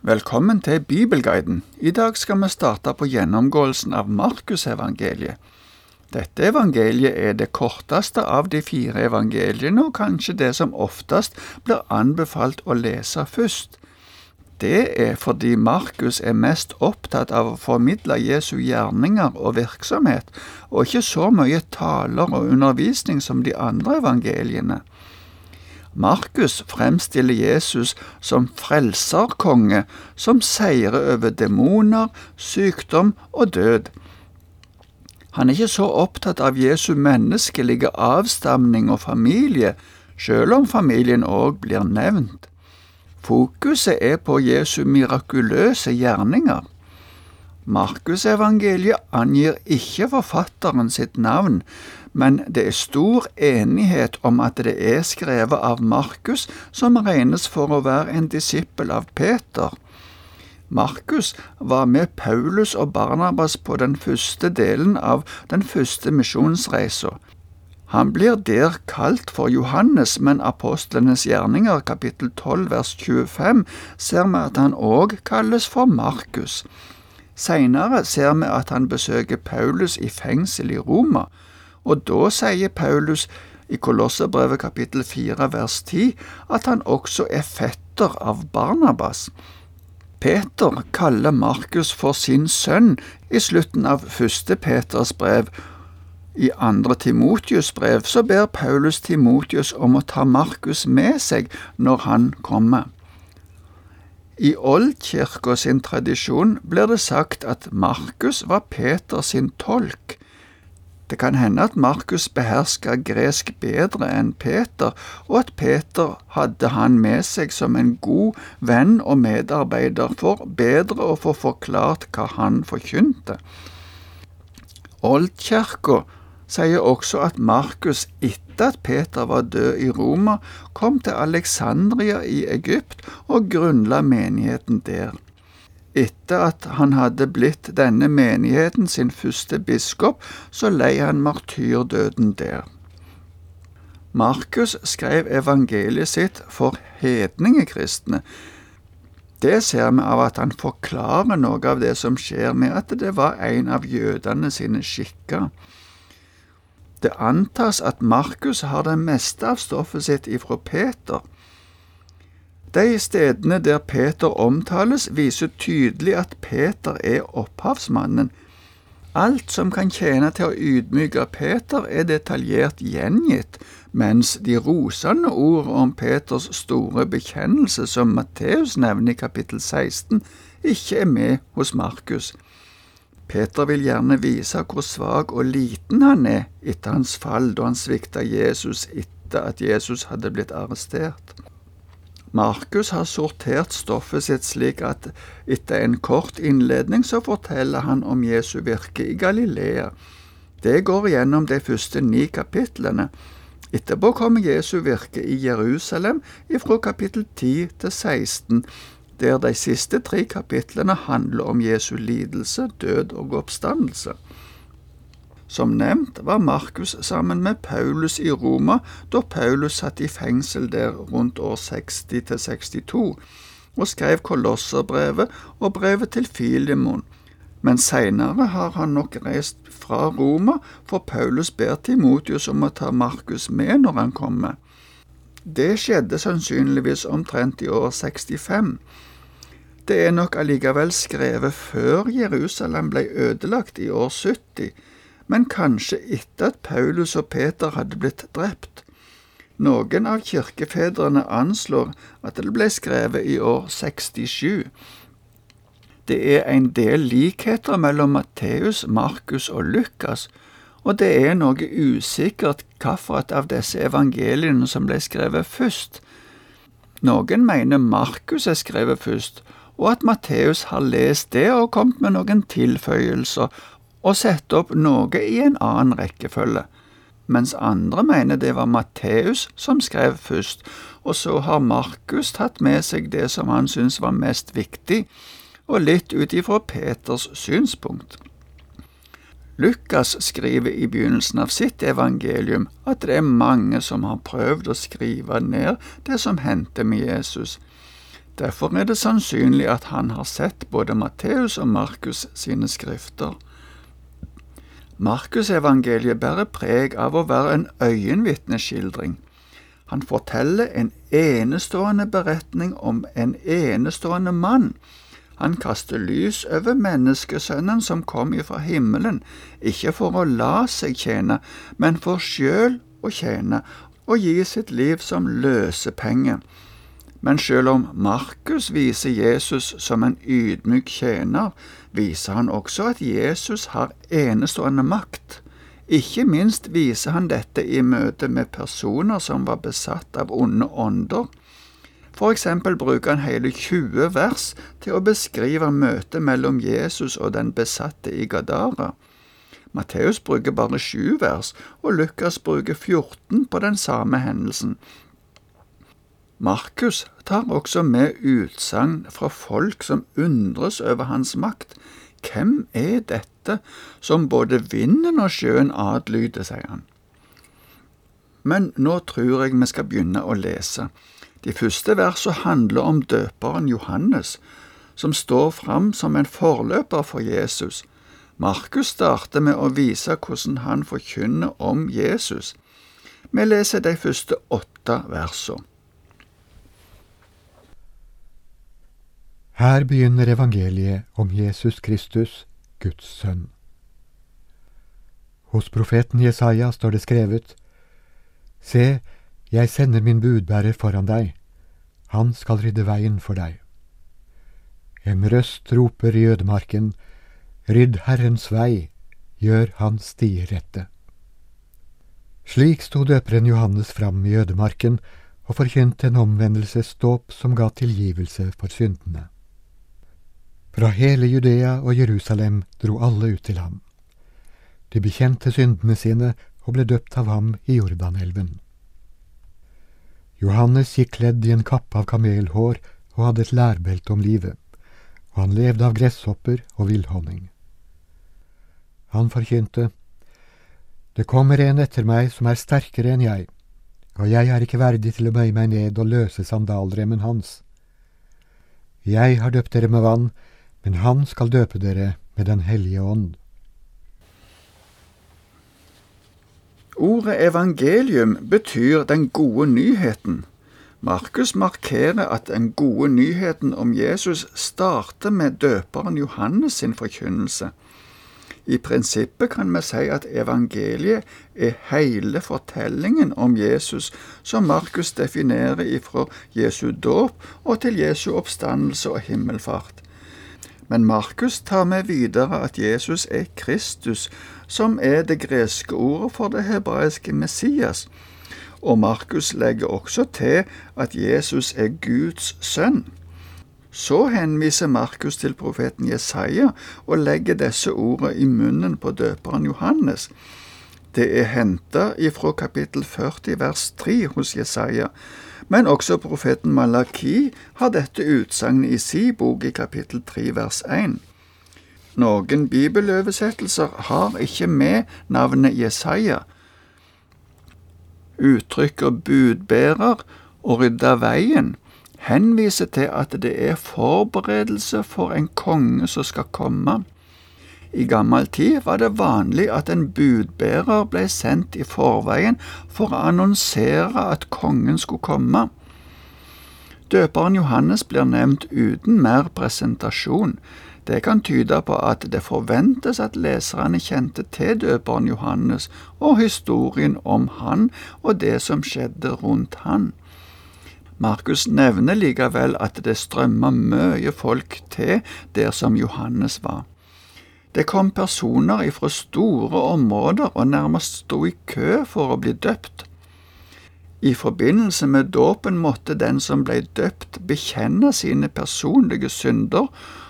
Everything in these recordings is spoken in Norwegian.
Velkommen til Bibelguiden. I dag skal vi starte på gjennomgåelsen av Markusevangeliet. Dette evangeliet er det korteste av de fire evangeliene, og kanskje det som oftest blir anbefalt å lese først. Det er fordi Markus er mest opptatt av å formidle Jesu gjerninger og virksomhet, og ikke så mye taler og undervisning som de andre evangeliene. Markus fremstiller Jesus som frelserkonge, som seirer over demoner, sykdom og død. Han er ikke så opptatt av Jesu menneskelige avstamning og familie, selv om familien òg blir nevnt. Fokuset er på Jesu mirakuløse gjerninger. Markusevangeliet angir ikke forfatteren sitt navn, men det er stor enighet om at det er skrevet av Markus, som regnes for å være en disippel av Peter. Markus var med Paulus og Barnabas på den første delen av den første misjonsreisa. Han blir der kalt for Johannes, men apostlenes gjerninger, kapittel 12 vers 25, ser vi at han òg kalles for Markus. Seinere ser vi at han besøker Paulus i fengsel i Roma, og da sier Paulus i Kolosserbrevet kapittel 4 vers 10 at han også er fetter av Barnabas. Peter kaller Markus for sin sønn i slutten av første Peters brev. I andre Timotius brev så ber Paulus Timotius om å ta Markus med seg når han kommer. I oldkirka sin tradisjon blir det sagt at Markus var Peter sin tolk. Det kan hende at Markus beherska gresk bedre enn Peter, og at Peter hadde han med seg som en god venn og medarbeider for bedre å få forklart hva han forkynte. Oldkirka sier også at Markus etter at Peter var død i Roma, kom til Alexandria i Egypt og grunnla menigheten der. Etter at han hadde blitt denne menigheten sin første biskop, så lei han martyrdøden der. Markus skrev evangeliet sitt for hedningekristne. Det ser vi av at han forklarer noe av det som skjer med at det var en av jødene sine skikker. Det antas at Markus har det meste av stoffet sitt ifra Peter. De stedene der Peter omtales, viser tydelig at Peter er opphavsmannen. Alt som kan tjene til å ydmyke Peter, er detaljert gjengitt, mens de rosende ord om Peters store bekjennelse, som Matteus nevner i kapittel 16, ikke er med hos Markus. Peter vil gjerne vise hvor svak og liten han er etter hans fall da han svikta Jesus etter at Jesus hadde blitt arrestert. Markus har sortert stoffet sitt slik at etter en kort innledning så forteller han om Jesu virke i Galilea. Det går gjennom de første ni kapitlene. Etterpå kommer Jesu virke i Jerusalem ifra kapittel 10 til 16, der de siste tre kapitlene handler om Jesu lidelse, død og oppstandelse. Som nevnt var Markus sammen med Paulus i Roma da Paulus satt i fengsel der rundt år 60–62, og skrev Kolosserbrevet og brevet til Filimon. Men seinere har han nok reist fra Roma, for Paulus ber Timotius om å ta Markus med når han kommer. Det skjedde sannsynligvis omtrent i år 65. Det er nok allikevel skrevet før Jerusalem ble ødelagt i år 70, men kanskje etter at Paulus og Peter hadde blitt drept. Noen av kirkefedrene anslår at det ble skrevet i år 67. Det er en del likheter mellom Matteus, Markus og Lukas, og det er noe usikkert hvilket av disse evangeliene som ble skrevet først. Noen mener Markus er skrevet først, og at Matteus har lest det og kommet med noen tilføyelser og sett opp noe i en annen rekkefølge, mens andre mener det var Matteus som skrev først, og så har Markus tatt med seg det som han syntes var mest viktig, og litt ut ifra Peters synspunkt. Lukas skriver i begynnelsen av sitt evangelium at det er mange som har prøvd å skrive ned det som hendte med Jesus. Derfor er det sannsynlig at han har sett både Matteus og Markus sine skrifter. Markusevangeliet bærer preg av å være en øyenvitneskildring. Han forteller en enestående beretning om en enestående mann. Han kaster lys over menneskesønnen som kom ifra himmelen, ikke for å la seg tjene, men for sjøl å tjene og gi sitt liv som løsepenge. Men selv om Markus viser Jesus som en ydmyk tjener, viser han også at Jesus har enestående makt. Ikke minst viser han dette i møte med personer som var besatt av onde ånder. Eksempel bruker han hele 20 vers til å beskrive møtet mellom Jesus og den besatte i Gadara. Matteus bruker bare sju vers, og Lukas bruker 14 på den samme hendelsen. Markus tar også med utsagn fra folk som undres over hans makt. Hvem er dette som både vinden og sjøen adlyder, sier han. Men nå tror jeg vi skal begynne å lese. De første versene handler om døperen Johannes, som står fram som en forløper for Jesus. Markus starter med å vise hvordan han forkynner om Jesus. Vi leser de første åtte versene. Her begynner evangeliet om Jesus Kristus, Guds sønn. Hos profeten Jesaja står det skrevet, Se, jeg sender min budbærer foran deg, han skal rydde veien for deg. En røst roper i ødemarken, Rydd Herrens vei, gjør hans stier rette. Slik sto døperen Johannes fram i ødemarken og forkynte en omvendelsesdåp som ga tilgivelse for syndene. Fra hele Judea og Jerusalem dro alle ut til ham. De bekjente syndene sine og ble døpt av ham i Jordanelven. Johannes gikk kledd i en kappe av kamelhår og hadde et lærbelte om livet, og han levde av gresshopper og villhonning. Han forkynte, Det kommer en etter meg som er sterkere enn jeg, og jeg er ikke verdig til å bøye meg ned og løse sandalremmen hans. Jeg har døpt dere med vann, men han skal døpe dere med Den hellige ånd. Ordet evangelium betyr den gode nyheten. Markus markerer at den gode nyheten om Jesus starter med døperen Johannes sin forkynnelse. I prinsippet kan vi si at evangeliet er hele fortellingen om Jesus, som Markus definerer ifra Jesu dåp og til Jesu oppstandelse og himmelfart. Men Markus tar med videre at Jesus er Kristus, som er det greske ordet for det hebraiske Messias. Og Markus legger også til at Jesus er Guds sønn. Så henviser Markus til profeten Jesaja og legger disse ordene i munnen på døperen Johannes. Det er henta ifra kapittel 40 vers 3 hos Jesaja, men også profeten Malaki har dette utsagnet i si bok i kapittel 3 vers 1. Noen bibeløversettelser har ikke med navnet Jesaja. Uttrykket budbærer og rydda veien henviser til at det er forberedelse for en konge som skal komme. I gammel tid var det vanlig at en budbærer ble sendt i forveien for å annonsere at kongen skulle komme. Døperen Johannes blir nevnt uten mer presentasjon. Det kan tyde på at det forventes at leserne kjente til døperen Johannes og historien om han og det som skjedde rundt han. Markus nevner likevel at det strømmer mye folk til der som Johannes var. Det kom personer ifra store områder og nærmest sto i kø for å bli døpt. I forbindelse med dåpen måtte den som ble døpt, bekjenne sine personlige synder,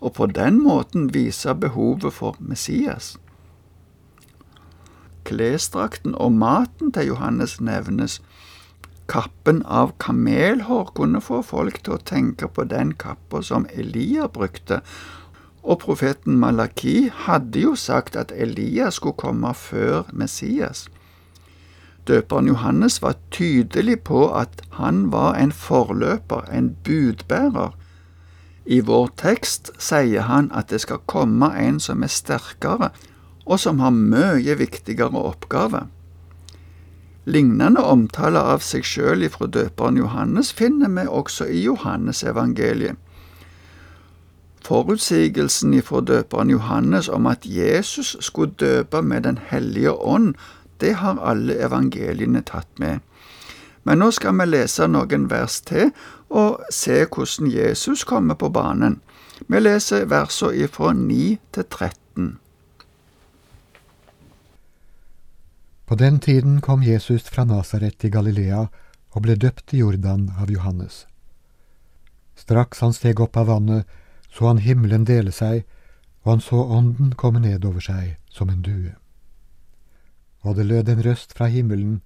og på den måten vise behovet for Messias. Klesdrakten og maten til Johannes nevnes, Kappen av kamelhår kunne få folk til å tenke på den kappa som Elia brukte, og profeten Malaki hadde jo sagt at Elia skulle komme før Messias. Døperen Johannes var tydelig på at han var en forløper, en budbærer. I vår tekst sier han at det skal komme en som er sterkere, og som har mye viktigere oppgave. Lignende omtale av seg sjøl ifra døperen Johannes finner vi også i Johannesevangeliet. Forutsigelsen ifra døperen Johannes om at Jesus skulle døpe med Den hellige ånd, det har alle evangeliene tatt med. Men nå skal vi lese noen vers til og se hvordan Jesus kommer på banen. Vi leser versene ifra 9 til 13. På den tiden kom Jesus fra Nasaret i Galilea og ble døpt i Jordan av Johannes. Straks han steg opp av vannet, så han himmelen dele seg, og han så Ånden komme ned over seg som en due. Og det lød en røst fra himmelen,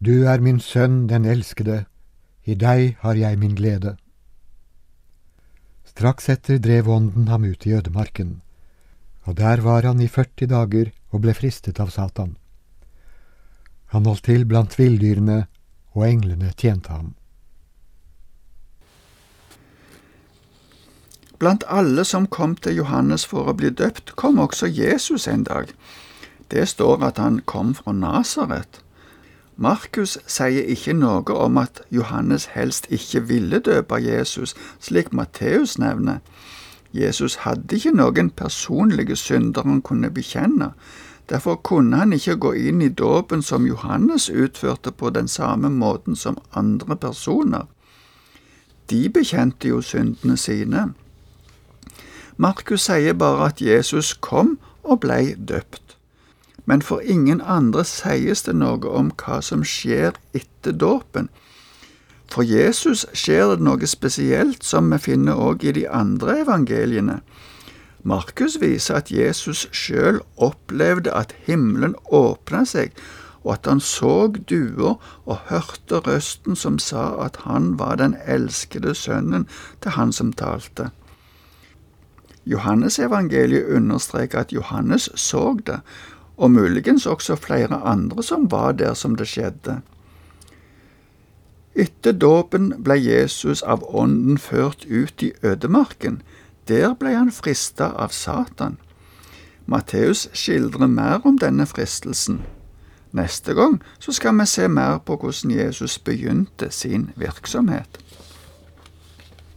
Du er min sønn, den elskede, i deg har jeg min glede. Straks etter drev Ånden ham ut i ødemarken, og der var han i 40 dager og ble fristet av Satan. Han holdt til blant villdyrene, og englene tjente ham. Blant alle som kom til Johannes for å bli døpt, kom også Jesus en dag. Det står at han kom fra Nasaret. Markus sier ikke noe om at Johannes helst ikke ville døpe Jesus, slik Matteus nevner. Jesus hadde ikke noen personlige synder han kunne bekjenne. Derfor kunne han ikke gå inn i dåpen som Johannes utførte på den samme måten som andre personer. De bekjente jo syndene sine. Markus sier bare at Jesus kom og blei døpt. Men for ingen andre sies det noe om hva som skjer etter dåpen. For Jesus skjer det noe spesielt som vi finner også i de andre evangeliene. Markus viser at Jesus sjøl opplevde at himmelen åpna seg, og at han så dua og hørte røsten som sa at han var den elskede sønnen til han som talte. Johannesevangeliet understreker at Johannes så det, og muligens også flere andre som var der som det skjedde. Etter dåpen ble Jesus av Ånden ført ut i ødemarken. Der ble han frista av Satan. Matteus skildrer mer om denne fristelsen. Neste gang så skal vi se mer på hvordan Jesus begynte sin virksomhet.